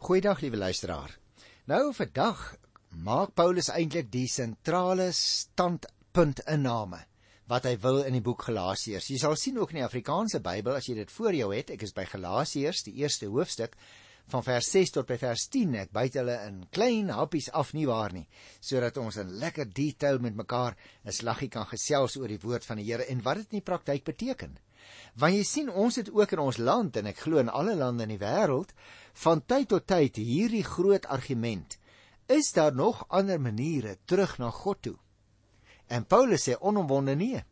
Goeiedag liewe luisteraar. Nou vandag maak Paulus eintlik die sentrale standpunt inname wat hy wil in die boek Galasiërs. Jy sal sien ook in die Afrikaanse Bybel as jy dit voor jou het, ek is by Galasiërs, die eerste hoofstuk van vers 6 tot by vers 10. Ek byt hulle in klein happies af nie waar nie, sodat ons in lekker detail met mekaar 'n slaggie kan gesels oor die woord van die Here en wat dit in die praktyk beteken. Want jy sien ons het ook in ons land en ek glo in alle lande in die wêreld van tyd tot tyd hierdie groot argument. Is daar nog ander maniere terug na God toe? En Paulus sê onomwonde nee.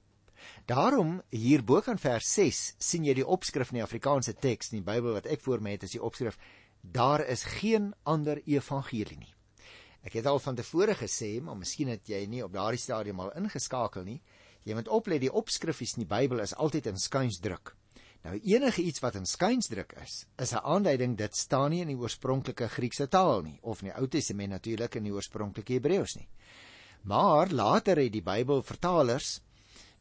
Daarom hier bo kan vers 6 sien jy die opskrif in die Afrikaanse teks in die Bybel wat ek voor my het is die opskrif daar is geen ander evangelie nie. Ek het al van tevore gesê, maar miskien het jy nie op daardie stadium al ingeskakel nie. Jy moet oplet die opskrifies in die Bybel is altyd in skuinsdruk. Nou enige iets wat in skuinsdruk is, is 'n aanduiding dit staan nie in die oorspronklike Griekse taal nie of in die Ou Testament natuurlik in die oorspronklike Hebreëus nie. Maar later het die Bybelvertalers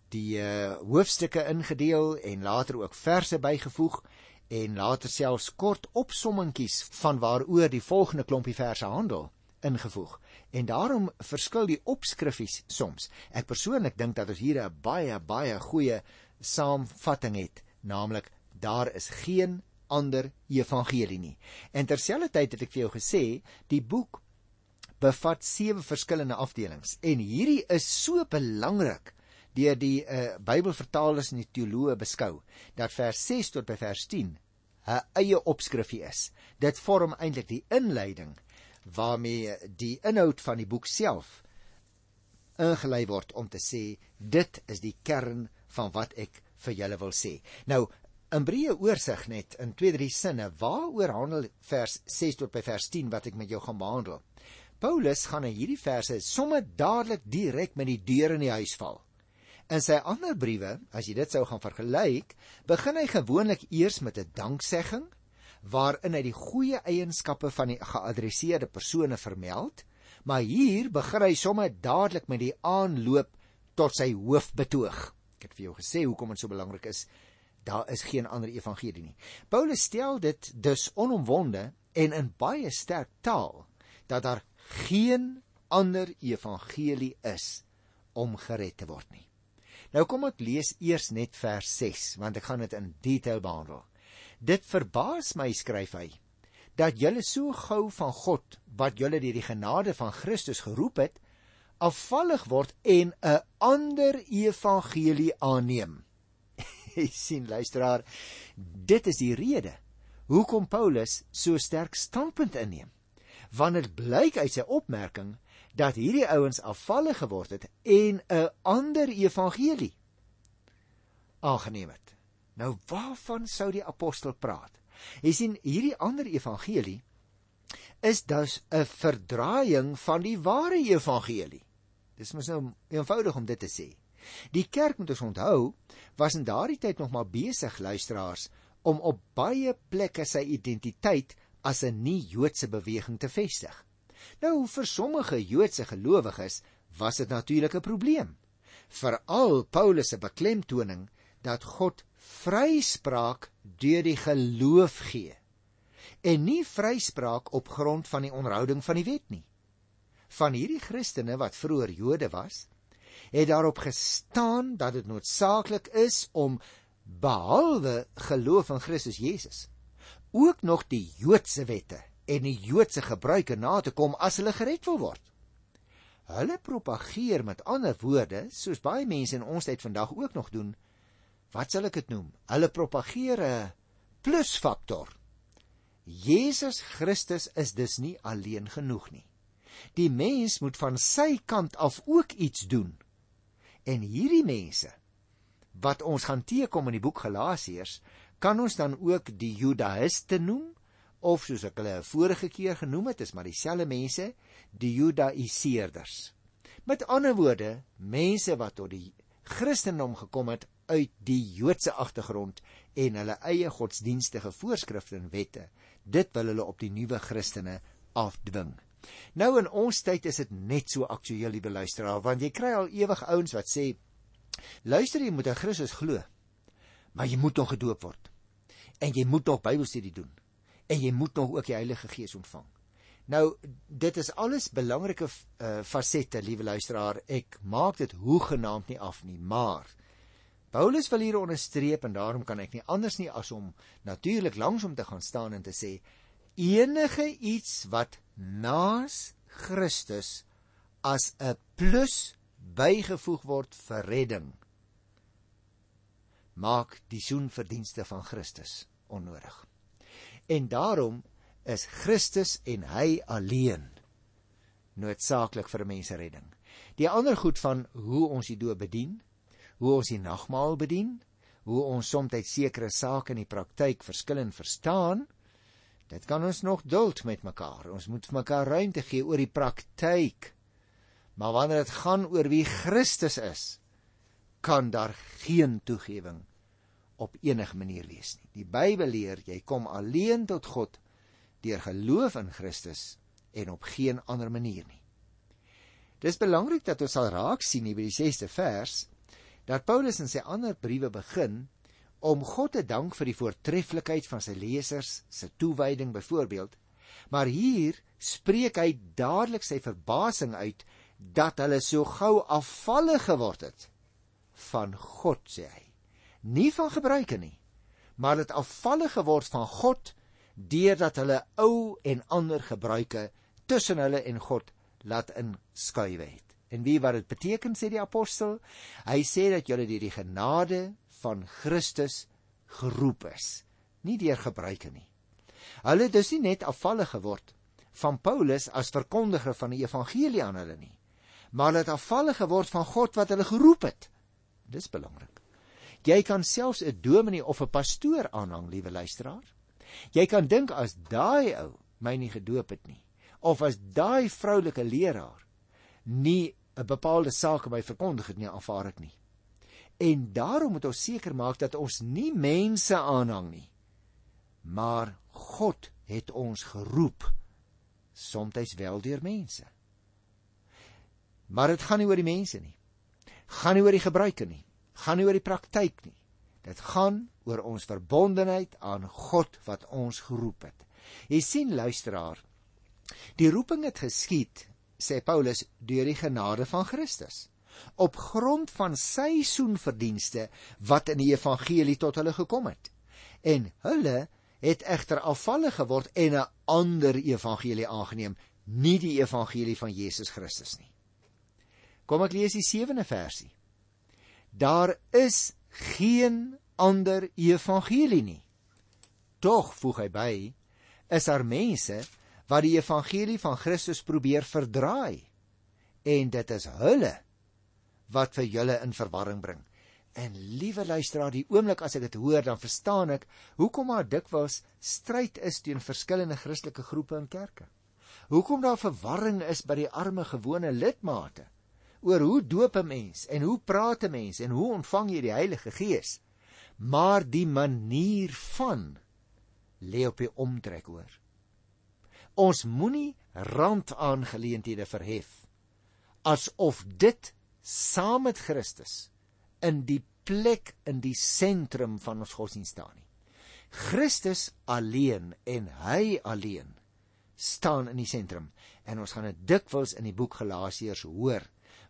die uh, hoofstukke ingedeel en later ook verse bygevoeg en later selfs kort opsommingkies van waaroor die volgende klompie verse handel ingevoeg. En daarom verskil die opskrifies soms. Ek persoonlik dink dat ons hier 'n baie baie goeie saamvatting het, naamlik daar is geen ander evangelie nie. En terselfdertyd het ek vir jou gesê, die boek bevat sewe verskillende afdelings en hierdie is so belangrik deur die uh, Bybelvertalers en die teoloë beskou dat vers 6 tot by vers 10 'n eie opskrifie is. Dit vorm eintlik die inleiding waarmee die inhoud van die boek self ingelei word om te sê dit is die kern van wat ek vir julle wil sê. Nou in breë oorsig net in twee drie sinne waaroor handel vers 6 tot by vers 10 wat ek met jou gaan behandel. Paulus gaan in hierdie verse sommer dadelik direk met die deur in die huis val. In sy ander briewe, as jy dit sou gaan vergelyk, begin hy gewoonlik eers met 'n danksegging waarin hy die goeie eienskappe van die geadresseerde persone vermeld, maar hier begin hy sommer dadelik met die aanloop tot sy hoofbetoog. Ek het vir jou gesê hoekom dit so belangrik is. Daar is geen ander evangelie nie. Paulus stel dit dus onomwonde en in baie sterk taal dat daar geen ander evangelie is om gered te word nie. Nou kom ek lees eers net vers 6 want ek gaan dit in detail behandel. Dit verbaas my, skryf hy, dat julle so gou van God wat julle deur die genade van Christus geroep het, afvallig word en 'n ander evangelie aanneem. Jy sien luisteraar, dit is die rede hoekom Paulus so sterk standpunt inneem. Want dit blyk uit sy opmerking dat hierdie ouens afvallig geword het en 'n ander evangelie aangeneem het. Nou waarvan sou die apostel praat? Jy sien hierdie ander evangelie is dus 'n verdraaiing van die ware evangelie. Dis mos nou eenvoudig om dit te sê. Die kerk moet ons onthou was in daardie tyd nog maar besig luisteraars om op baie plekke sy identiteit as 'n nie-Joodse beweging te vestig. Nou vir sommige Joodse gelowiges was dit natuurlik 'n probleem. Veral Paulus se beklemtoning dat God vryspraak deur die geloof gee en nie vryspraak op grond van die onderhouding van die wet nie. Van hierdie Christene wat vroeër Jode was, het daarop gestaan dat dit noodsaaklik is om behalwe geloof in Christus Jesus ook nog die Joodse wette en die Joodse gebruike na te kom as hulle gered wil word. Hulle propageer met ander woorde, soos baie mense in ons tyd vandag ook nog doen, wat sal ek dit noem? Hulle propageer 'n plusfaktor. Jesus Christus is dus nie alleen genoeg nie. Die mens moet van sy kant af ook iets doen. En hierdie mense wat ons gaan teekom in die boek Galasiërs, kan ons dan ook die Judaïste noem of soos ek hulle vorige keer genoem het, is maar dieselfde mense, die Judaïseerders. Met ander woorde, mense wat tot die Christendom gekom het uit die Joodse agtergrond en hulle eie godsdienstige voorskrifte en wette. Dit wil hulle op die nuwe Christene afdwing. Nou in ons tyd is dit net so aktueel, liewe luisteraar, want jy kry al ewig ouens wat sê: "Luister, jy moet in Christus glo, maar jy moet tog gedoop word. En jy moet tog Bybelstudie doen. en jy moet nog ook die Heilige Gees ontvang. Nou dit is alles belangrike uh, fasette, liewe luisteraar. Ek maak dit hoegenaamd nie af nie, maar Paulus wil hier onderstreep en daarom kan ek nie anders nie as om natuurlik langs hom te gaan staan en te sê enige iets wat naas Christus as 'n plus bygevoeg word vir redding maak die soenverdienste van Christus onnodig. En daarom is Christus en hy alleen noodsaaklik vir 'n mens se redding. Die ander goed van hoe ons die doop bedien, hoe ons die nagmaal bedien, hoe ons soms sekere sake in die praktyk verskillend verstaan, dit kan ons nog duld met mekaar. Ons moet vir mekaar ruimte gee oor die praktyk. Maar wanneer dit gaan oor wie Christus is, kan daar geen toegewing op enige manier wees nie. Die Bybel leer jy kom alleen tot God deur geloof in Christus en op geen ander manier nie. Dis belangrik dat ons sal raak sien hier by die 6ste vers dat Paulus in sy ander briewe begin om God te dank vir die voortreffelikheid van sy lesers se toewyding byvoorbeeld, maar hier spreek hy dadelik sy verbasing uit dat hulle so gou afvallig geword het van God sê hy. Nie van gebruike nie maar dit afvallig geword van God deurdat hulle ou en ander gebruike tussen hulle en God laat inskuif het en wie wat dit beteken sê die apostel hy sê dat julle deur die genade van Christus geroep is nie deur gebruike nie. Hulle het dus nie net afvallig geword van Paulus as verkondiger van die evangelie aan hulle nie maar hulle het afvallig geword van God wat hulle geroep het. Dis belangrik. Jy kan selfs 'n dominee of 'n pastoor aanhang liewe luisteraar. Jy kan dink as daai ou my nie gedoop het nie of as daai vroulike leraar nie 'n bepaalde saak by verkondig het nie aanvaar ek nie en daarom moet ons seker maak dat ons nie mense aanhang nie maar God het ons geroep soms wel deur mense Maar dit gaan nie oor die mense nie. Gaan nie oor die gebruike nie. Gaan nie oor die praktyk nie. Dit gaan oor ons verbondenheid aan God wat ons geroep het. Jy sien luisteraar, die roeping het geskied, sê Paulus, deur die genade van Christus op grond van sy soenverdienste wat in die evangelie tot hulle gekom het. En hulle het egter afvallig geword en 'n ander evangelie aangeneem, nie die evangelie van Jesus Christus nie. Kom ek lees die 7de versie. Daar is geen ander evangelie nie. Tog voeg hy by, is daar mense wat die evangelie van Christus probeer verdraai en dit is hulle wat vir julle in verwarring bring. En liewe luisteraar, die oomblik as ek dit hoor, dan verstaan ek hoekom daar dikwels stryd is teen verskillende Christelike groepe en kerke. Hoekom daar verwarring is by die arme gewone lidmate oor hoe doop 'n mens en hoe praat 'n mens en hoe ontvang jy die Heilige Gees. Maar die manier van lê op die omtrek hoor. Ons moenie randaangeleenthede verhef asof dit saam met Christus in die plek in die sentrum van ons godsdienst staan nie. Christus alleen en hy alleen staan in die sentrum en ons gaan dit dikwels in die boek Galasiërs hoor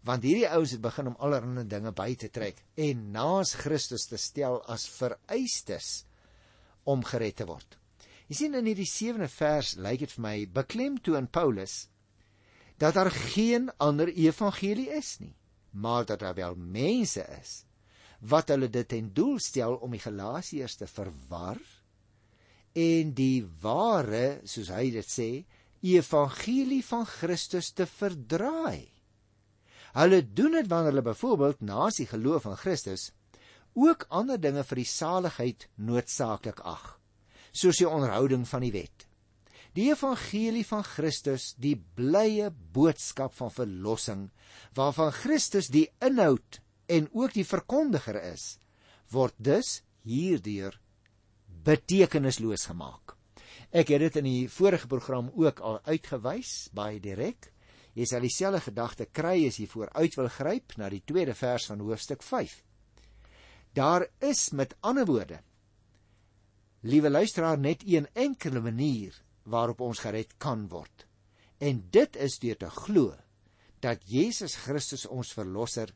want hierdie ouens het begin om allerlei dinge by te trek en naas Christus te stel as vereistes om gered te word. Jy sien in hierdie 7de vers lyk dit vir my beklemtoon Paulus dat daar geen ander evangelie is nie, maar dat daar wel mense is wat hulle dit ten doel stel om die Galasiërs te verwar en die ware, soos hy dit sê, evangelie van Christus te verdraai. Hulle doen dit wanneer hulle byvoorbeeld na die geloof in Christus ook ander dinge vir die saligheid noodsaaklik ag, soos die onderhouding van die wet. Die evangelie van Christus, die blye boodskap van verlossing waarvan Christus die inhoud en ook die verkondiger is, word dus hierdeur betekenisloos gemaak. Ek het dit in die vorige program ook al uitgewys baie direk Jy sal dieselfde gedagte kry as jy vooruit wil gryp na die tweede vers van hoofstuk 5. Daar is met ander woorde liewe luisteraar, net een enkele manier waarop ons gered kan word. En dit is deur te glo dat Jesus Christus ons verlosser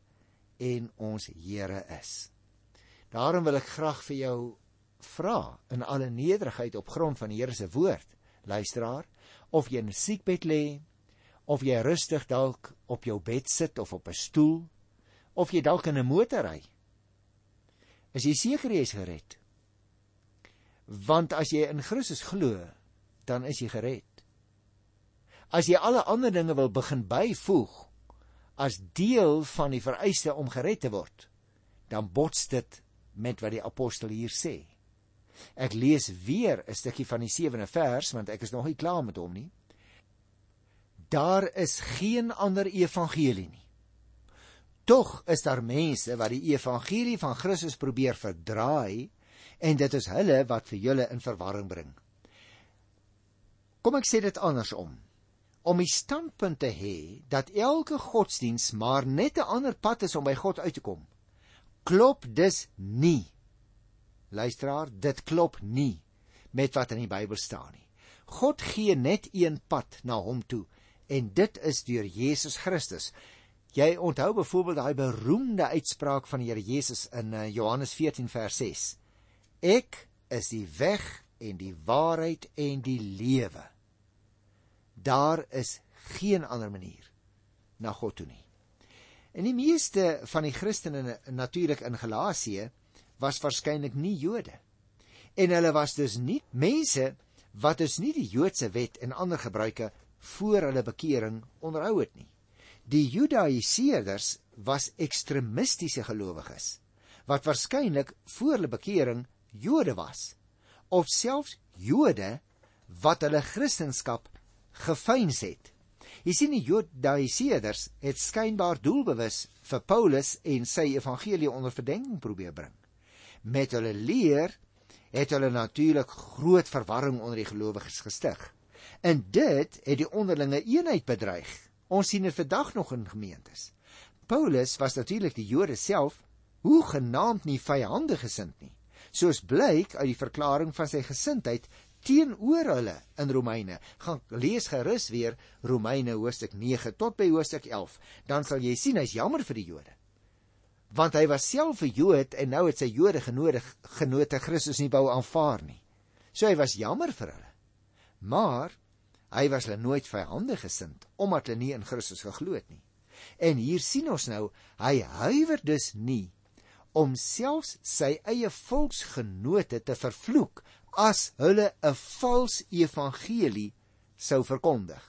en ons Here is. Daarom wil ek graag vir jou vra in alle nederigheid op grond van die Here se woord, luisteraar, of jy in 'n siekbed lê, of jy rustig dalk op jou bed sit of op 'n stoel, of jy dalk in 'n motor ry. Is jy seker jy is gered? Want as jy in Christus glo, dan is jy gered. As jy alle ander dinge wil begin byvoeg as deel van die vereiste om gered te word, dan bots dit met wat die apostel hier sê. Ek lees weer 'n stukkie van die 7de vers want ek is nog nie klaar met hom nie. Daar is geen ander evangelie nie. Tog is daar mense wat die evangelie van Christus probeer verdraai en dit is hulle wat vir julle in verwarring bring. Kom ek sê dit andersom. Om die standpunt te hê dat elke godsdiens maar net 'n ander pad is om by God uit te kom. Klop dus nie. Luisteraar, dit klop nie met wat in die Bybel staan nie. God gee net een pad na hom toe en dit is deur Jesus Christus. Jy onthou byvoorbeeld daai beroemde uitspraak van die Here Jesus in eh, Johannes 14 vers 6. Ek is die weg en die waarheid en die lewe. Daar is geen ander manier na God toe nie. En die meeste van die Christene natuurlik in Galasië was waarskynlik nie Jode. En hulle was dus nie mense wat dus nie die Joodse wet en ander gebruike voor hulle bekering onderhou het nie. Die Judaiseerders was ekstremistiese gelowiges wat waarskynlik voor hulle bekering Jode was of selfs Jode wat hulle Christendom gefeins het. Jy sien die Jodaiseerders het skynbaar doelbewus vir Paulus en sy evangelie onder verdenking probeer bring. Met hulle leer het hulle natuurlik groot verwarring onder die gelowiges gestig. En dit het die onderlinge eenheid bedreig. Ons sien dit vandag nog in gemeentes. Paulus was natuurlik die Jode self hoe genaamd nie vyandig gesind nie. Soos blyk uit die verklaring van sy gesindheid teenoor hulle in Romeine. Gaan lees gerus weer Romeine hoofstuk 9 tot by hoofstuk 11, dan sal jy sien hy's jammer vir die Jode. Want hy was self 'n Jood en nou het sy Jode genodig genote Christus nie wou aanvaar nie. So hy was jammer vir hulle. Maar hy was hulle nooit vyandig gesind omdat hulle nie in Christus geglo het nie. En hier sien ons nou, hy huiwer dus nie om selfs sy eie volksgenote te vervloek as hulle 'n vals evangelie sou verkondig.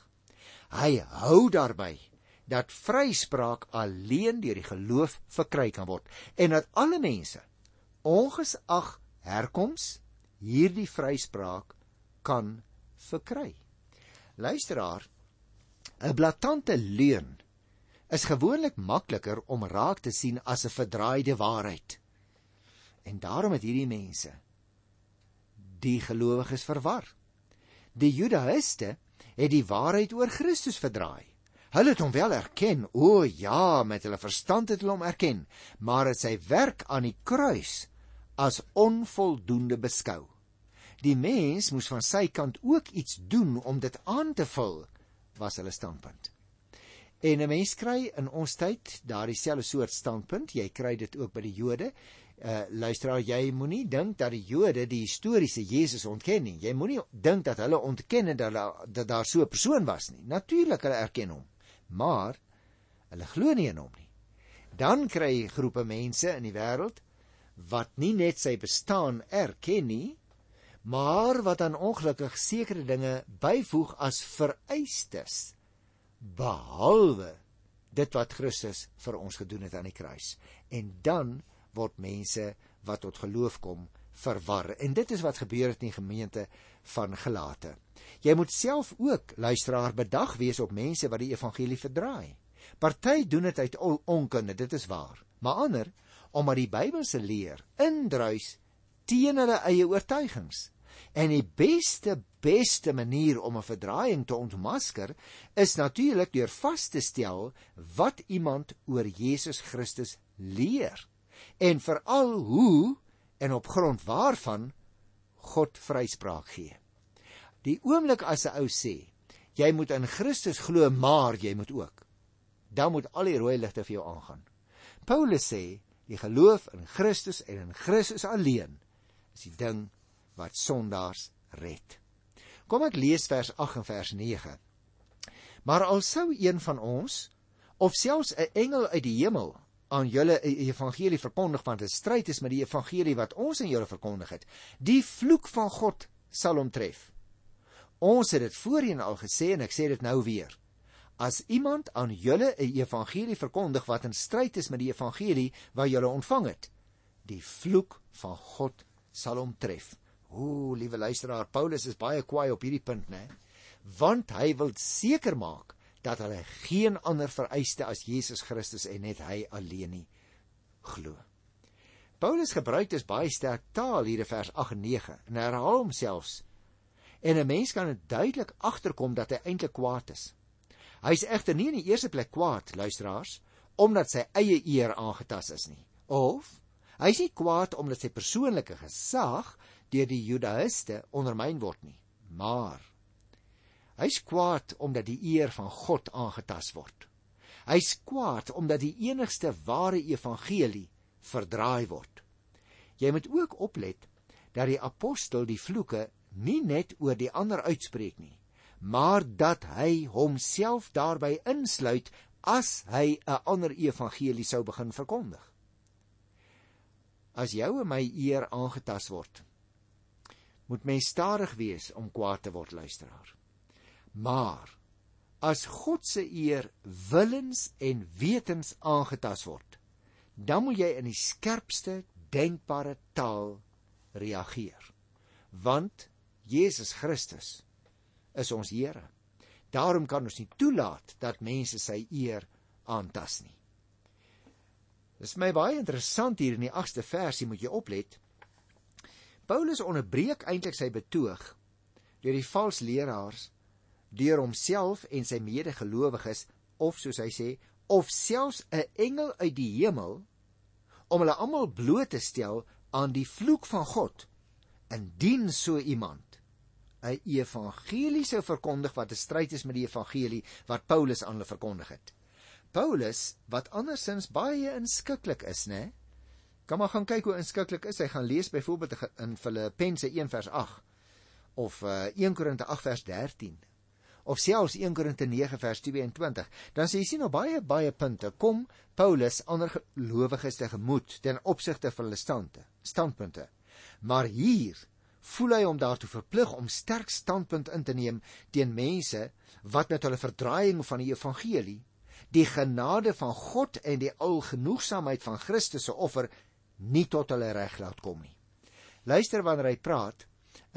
Hy hou daarby dat vryspraak alleen deur die geloof verkry kan word en dat alle mense ongeag herkoms hierdie vryspraak kan verkry. Luisteraar, 'n blaatante leuen is gewoonlik makliker om raak te sien as 'n verdraaide waarheid. En daarom het hierdie mense die gelowiges verwar. Die Judaïste het die waarheid oor Christus verdraai. Hulle het hom wel erken, o ja, met hulle verstand het hulle hom erken, maar dit sy werk aan die kruis as onvoldoende beskou. Die mens moes van sy kant ook iets doen om dit aan te vul, was hulle standpunt. En 'n mens kry in ons tyd daardie selfde soort standpunt, jy kry dit ook by die Jode uh, luisteraar jy moenie dink dat die Jode die historiese Jesus ontken nie. Jy moenie dink dat hulle ontken dat hulle dat daar so 'n persoon was nie. Natuurlik hulle erken hom, maar hulle glo nie in hom nie. Dan kry groepe mense in die wêreld wat nie net sy bestaan erken nie, maar wat dan ongelukkig sekere dinge byvoeg as vereistes behalwe dit wat Christus vir ons gedoen het aan die kruis. En dan word mense wat tot geloof kom verwar. En dit is wat gebeur het in die gemeente van Galate. Jy moet self ook luisteraar bedag wees op mense wat die evangelie verdraai. Party doen dit uit onkunde, dit is waar. Maar ander omdat die Bybelse leer indruis teen hulle eie oortuigings. En die beste beste manier om 'n verdraaiing te ontmasker is natuurlik deur vas te stel wat iemand oor Jesus Christus leer en veral hoe en op grond waarvan God vryspraak gee. Die oomblik as 'n ou sê, jy moet in Christus glo, maar jy moet ook, dan moet al die rooi ligte vir jou aangaan. Paulus sê, die geloof in Christus en in Christus alleen is die ding wat sondaars red. Kom ek lees vers 8 en vers 9. Maar al sou een van ons of selfs 'n engel uit die hemel aan julle 'n evangelie verkondig want dit stryd is met die evangelie wat ons aan julle verkondig het, die vloek van God sal hom tref. Ons het dit voorheen al gesê en ek sê dit nou weer. As iemand aan julle 'n evangelie verkondig wat in stryd is met die evangelie wat julle ontvang het, die vloek van God sal hom tref. Ooh, liewe luisteraar, Paulus is baie kwaai op hierdie punt, né? Want hy wil seker maak dat hulle geen ander vereiste as Jesus Christus en net hy alleen nie glo. Paulus gebruik dus baie sterk taal hier in vers 8 en 9 en herhaal homself. En 'n mens kan duidelik agterkom dat hy eintlik kwaad is. Hy is egter nie in die eerste plek kwaad, luisteraars, omdat sy eie eer aangetas is nie. Of hy is nie kwaad omdat sy persoonlike gesag deur die Judaïste ondermyn word nie, maar hy's kwaad omdat die eer van God aangetast word. Hy's kwaad omdat die enigste ware evangelie verdraai word. Jy moet ook oplet dat die apostel die vloeke nie net oor die ander uitspreek nie, maar dat hy homself daarbey insluit as hy 'n ander evangelie sou begin verkondig. As jou en my eer aangetast word, moet mens stadig wees om kwaad te word luisteraar. Maar as God se eer willens en wetens aangetas word, dan moet jy in die skerpste denkbare taal reageer. Want Jesus Christus is ons Here. Daarom kan ons nie toelaat dat mense sy eer aantas nie. Dit is my baie interessant hier in die 8ste versie moet jy oplet. Paulus onderbreek eintlik sy betoog deur die valse leraars deur homself en sy medegelowiges of soos hy sê of selfs 'n engel uit die hemel om hulle almal bloot te stel aan die vloek van God indien so iemand 'n evangelie sou verkondig wat 'n stryd is met die evangelie wat Paulus aan hulle verkondig het. Paulus wat andersins baie inskikkelik is, né? Kan maar gaan kyk hoe inskikkelik is. Hy gaan lees byvoorbeeld in Filippense 1 vers 8 of uh, 1 Korinte 8 vers 13 of selfs 1 Korinte 9 vers 22 dan sê jy sien nou baie baie punte kom Paulus ander gelowiges tegemoet ten opsigte van hulle stande standpunte. Maar hier voel hy hom daartoe verplig om sterk standpunt in te neem teen mense wat met hulle verdraaiing van die evangelie die genade van God en die algenoegsaamheid van Christus se offer nie tot hulle reg laat kom nie. Luister wanneer hy praat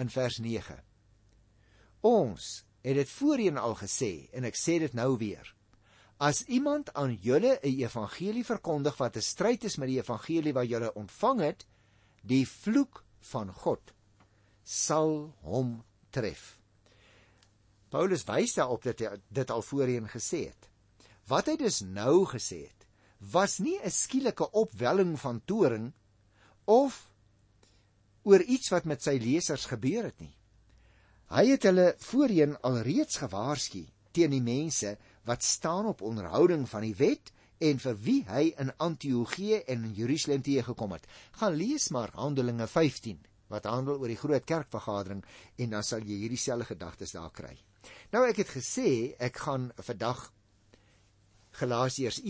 in vers 9. Ons het dit voorheen al gesê en ek sê dit nou weer. As iemand aan julle 'n evangelie verkondig wat 'n stryd is met die evangelie wat julle ontvang het, die vloek van God sal hom tref. Paulus wys daarop dat hy dit al voorheen gesê het. Wat hy dus nou gesê het, was nie 'n skielike opwelling van toring of oor iets wat met sy lesers gebeur het nie. Hy het hulle voorheen alreeds gewaarsku teen die mense wat staan op onderhouding van die wet en vir wie hy in Antiochië en in Jerusalem teëgekom het. Gaan lees maar Handelinge 15 wat handel oor die groot kerkvergadering en dan sal jy hierdie selfde gedagtes daar kry. Nou ek het gesê ek gaan vandag Galasiërs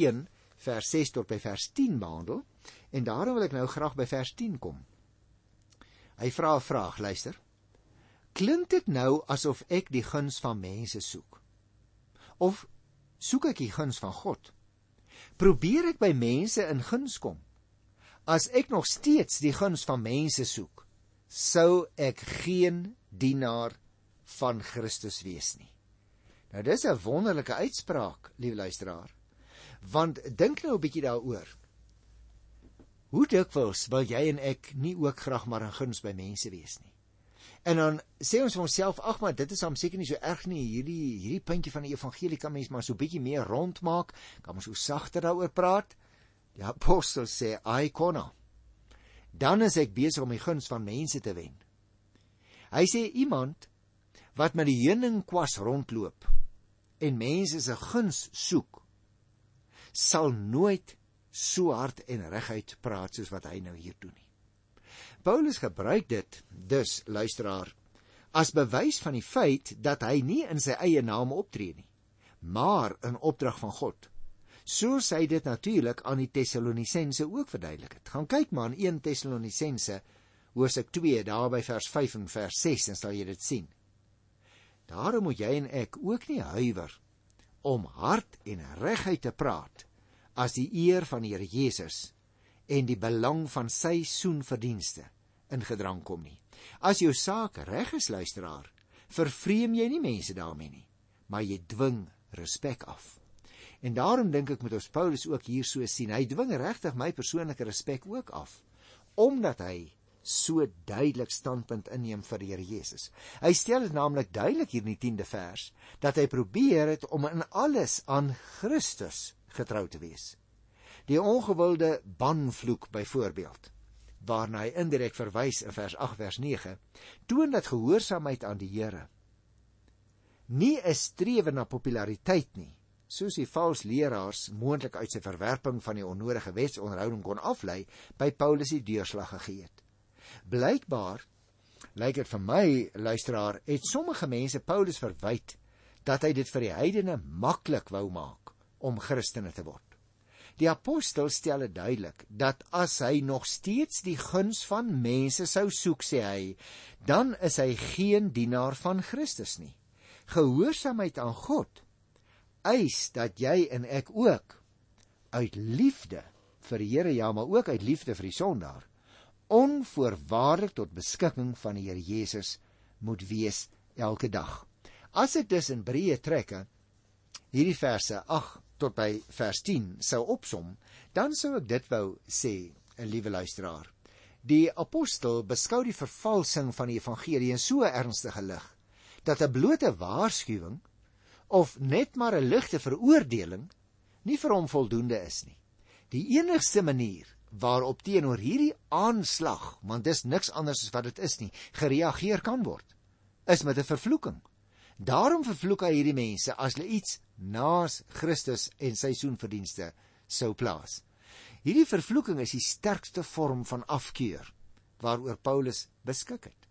vers 6 tot by vers 10 behandel en daarom wil ek nou graag by vers 10 kom. Hy vra 'n vraag, luister. Klink dit nou asof ek die guns van mense soek? Of soek ek die guns van God? Probeer ek by mense in guns kom? As ek nog steeds die guns van mense soek, sou ek geen dienaar van Christus wees nie. Nou dis 'n wonderlike uitspraak, liewe luisteraar. Want dink nou 'n bietjie daaroor. Hoe dikwels wil jy en ek nie ook graag maar in guns by mense wees nie. En dan sê ons vir onsself, ag maar dit is hom seker nie so erg nie. Hierdie hierdie puntjie van die evangelie kan mens maar so bietjie meer rondmaak. Kan ons so sagter daaroor praat? Die apostel sê, "Ai konna." Dan is ek besig om die guns van mense te wen. Hy sê iemand wat met die heuningkwas rondloop en mense se guns soek, sal nooit so hard en reguit praat soos wat hy nou hier doen nie. Paulus gebruik dit dus luisteraar as bewys van die feit dat hy nie in sy eie naam optree nie, maar in opdrag van God. Soos hy dit natuurlik aan die Tessalonisense ook verduidelik het. Gaan kyk maar in 1 Tessalonisense hoofstuk 2 daar by vers 5 en vers 6 en sal jy dit sien. Daarom moet jy en ek ook nie huiwer om hard en reguit te praat as die eer van die Here Jesus en die belang van sy soenverdienste in gedrang kom nie. As jou saak reg is, luisteraar, vervreem jy nie mense daarmee nie, maar jy dwing respek af. En daarom dink ek moet ons Paulus ook hier so sien. Hy dwing regtig my persoonlike respek ook af omdat hy so duidelik standpunt inneem vir die Here Jesus. Hy stel dit naamlik duidelik hier in die 10de vers dat hy probeer het om in alles aan Christus getrou te wees. Die ongewilde banvloek byvoorbeeld waarna hy indirek verwys in vers 8 vers 9 toon dat gehoorsaamheid aan die Here nie 'n strewe na populariteit nie soos die valse leraars moontlik uit sy verwerping van die onnodige wetsonderhouding kon aflei by Paulus die deurslag gegee het blykbaar lyk dit vir my luisteraar het sommige mense Paulus verwyd dat hy dit vir die heidene maklik wou maak om Christene te word Die apostel stel dit duidelik dat as hy nog steeds die guns van mense sou soek, sê hy, dan is hy geen dienaar van Christus nie. Gehoorsaamheid aan God eis dat jy en ek ook uit liefde vir die Here, ja, maar ook uit liefde vir die sondaar, onvoorwaardelik tot beskikking van die Here Jesus moet wees elke dag. As dit dus in breë trekke hierdie verse tot by vers 10 sou opsom, dan sou ek dit wou sê, 'n liewe luisteraar. Die apostel beskou die vervalsing van die evangelie in so 'n ernstige lig dat 'n blote waarskuwing of net maar 'n ligte veroordeling nie vir hom voldoende is nie. Die enigste manier waarop teenoor hierdie aanslag, want dis niks anders as wat dit is nie, gereageer kan word, is met 'n vervloeking. Daarom vervloek hy hierdie mense as hulle iets naas Christus en sy soenverdienste sou plaas. Hierdie vervloeking is die sterkste vorm van afkeur waaroor Paulus beskik het.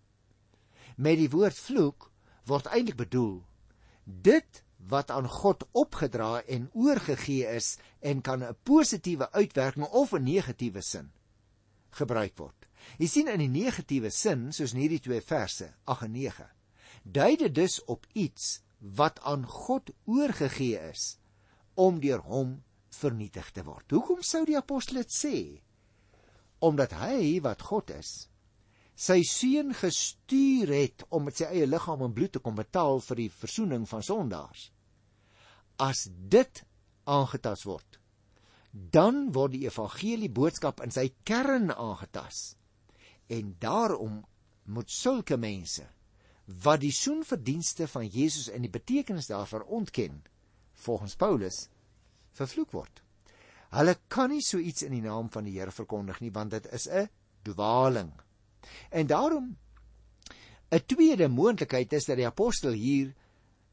Met die woord vloek word eintlik bedoel dit wat aan God opgedra en oorgegee is en kan 'n positiewe uitwerking of 'n negatiewe sin gebruik word. Jy sien in die negatiewe sin soos in hierdie twee verse 8 en 9 dui dit dus op iets wat aan God oorgegee is om deur hom vernietig te word. Hoekom sou die apostel dit sê? Omdat hy wat God is, sy seun gestuur het om met sy eie liggaam en bloed te kom betaal vir die verzoening van sondaars. As dit aangetas word, dan word die evangelie boodskap in sy kern aangetas. En daarom moet sulke mense wat die soenverdienste van Jesus en die betekenis daarvan ontken, volgens Paulus vervloek word. Hulle kan nie so iets in die naam van die Here verkondig nie want dit is 'n dwaling. En daarom 'n tweede moontlikheid is dat die apostel hier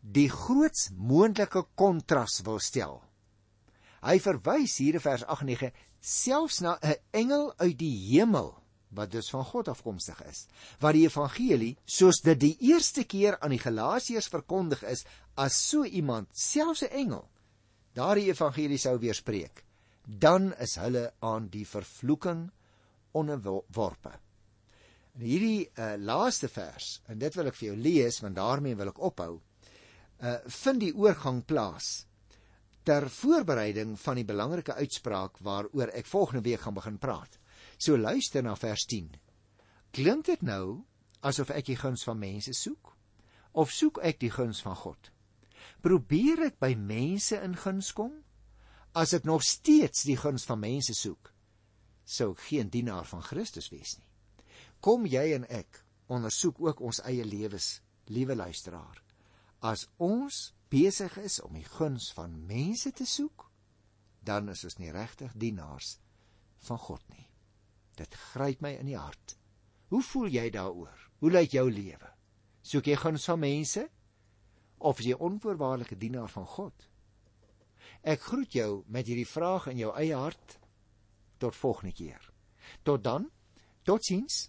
die groots moontlike kontras wil stel. Hy verwys hier in vers 8:9 selfs na 'n engel uit die hemel wat dus van God afkomstig is, wat die evangelie soos dit die eerste keer aan die Galasiërs verkondig is, as so iemand, selfs 'n engel, daardie evangelie sou weerspreek, dan is hulle aan die vervloeking onderworpe. In hierdie uh, laaste vers, en dit wil ek vir jou lees want daarmee wil ek ophou, uh, vind die oorgang plaas ter voorbereiding van die belangrike uitspraak waaroor ek volgende week gaan begin praat. So luister na vers 10. Klink dit nou asof ek die guns van mense soek of soek ek die guns van God? Probeer ek by mense in guns kom? As ek nog steeds die guns van mense soek, sou ek geen dienaar van Christus wees nie. Kom jy en ek ondersoek ook ons eie lewens, liewe luisteraar. As ons besig is om die guns van mense te soek, dan is ons nie regtig dienaars van God nie. Dit gryp my in die hart. Hoe voel jy daaroor? Hoe lyk jou lewe? Soek jy guns van mense of is jy onvoorwaardelike dienaar van God? Ek groet jou met hierdie vraag in jou eie hart tot volgende keer. Tot dan. Totsiens.